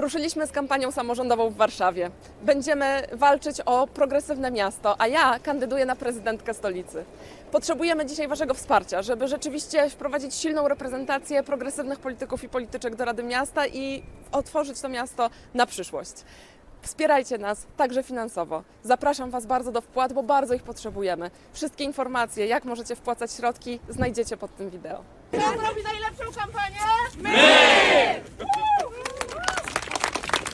Ruszyliśmy z kampanią samorządową w Warszawie. Będziemy walczyć o progresywne miasto, a ja kandyduję na prezydentkę stolicy. Potrzebujemy dzisiaj Waszego wsparcia, żeby rzeczywiście wprowadzić silną reprezentację progresywnych polityków i polityczek do Rady Miasta i otworzyć to miasto na przyszłość. Wspierajcie nas także finansowo. Zapraszam Was bardzo do wpłat, bo bardzo ich potrzebujemy. Wszystkie informacje, jak możecie wpłacać środki, znajdziecie pod tym wideo. Kto zrobi najlepszą!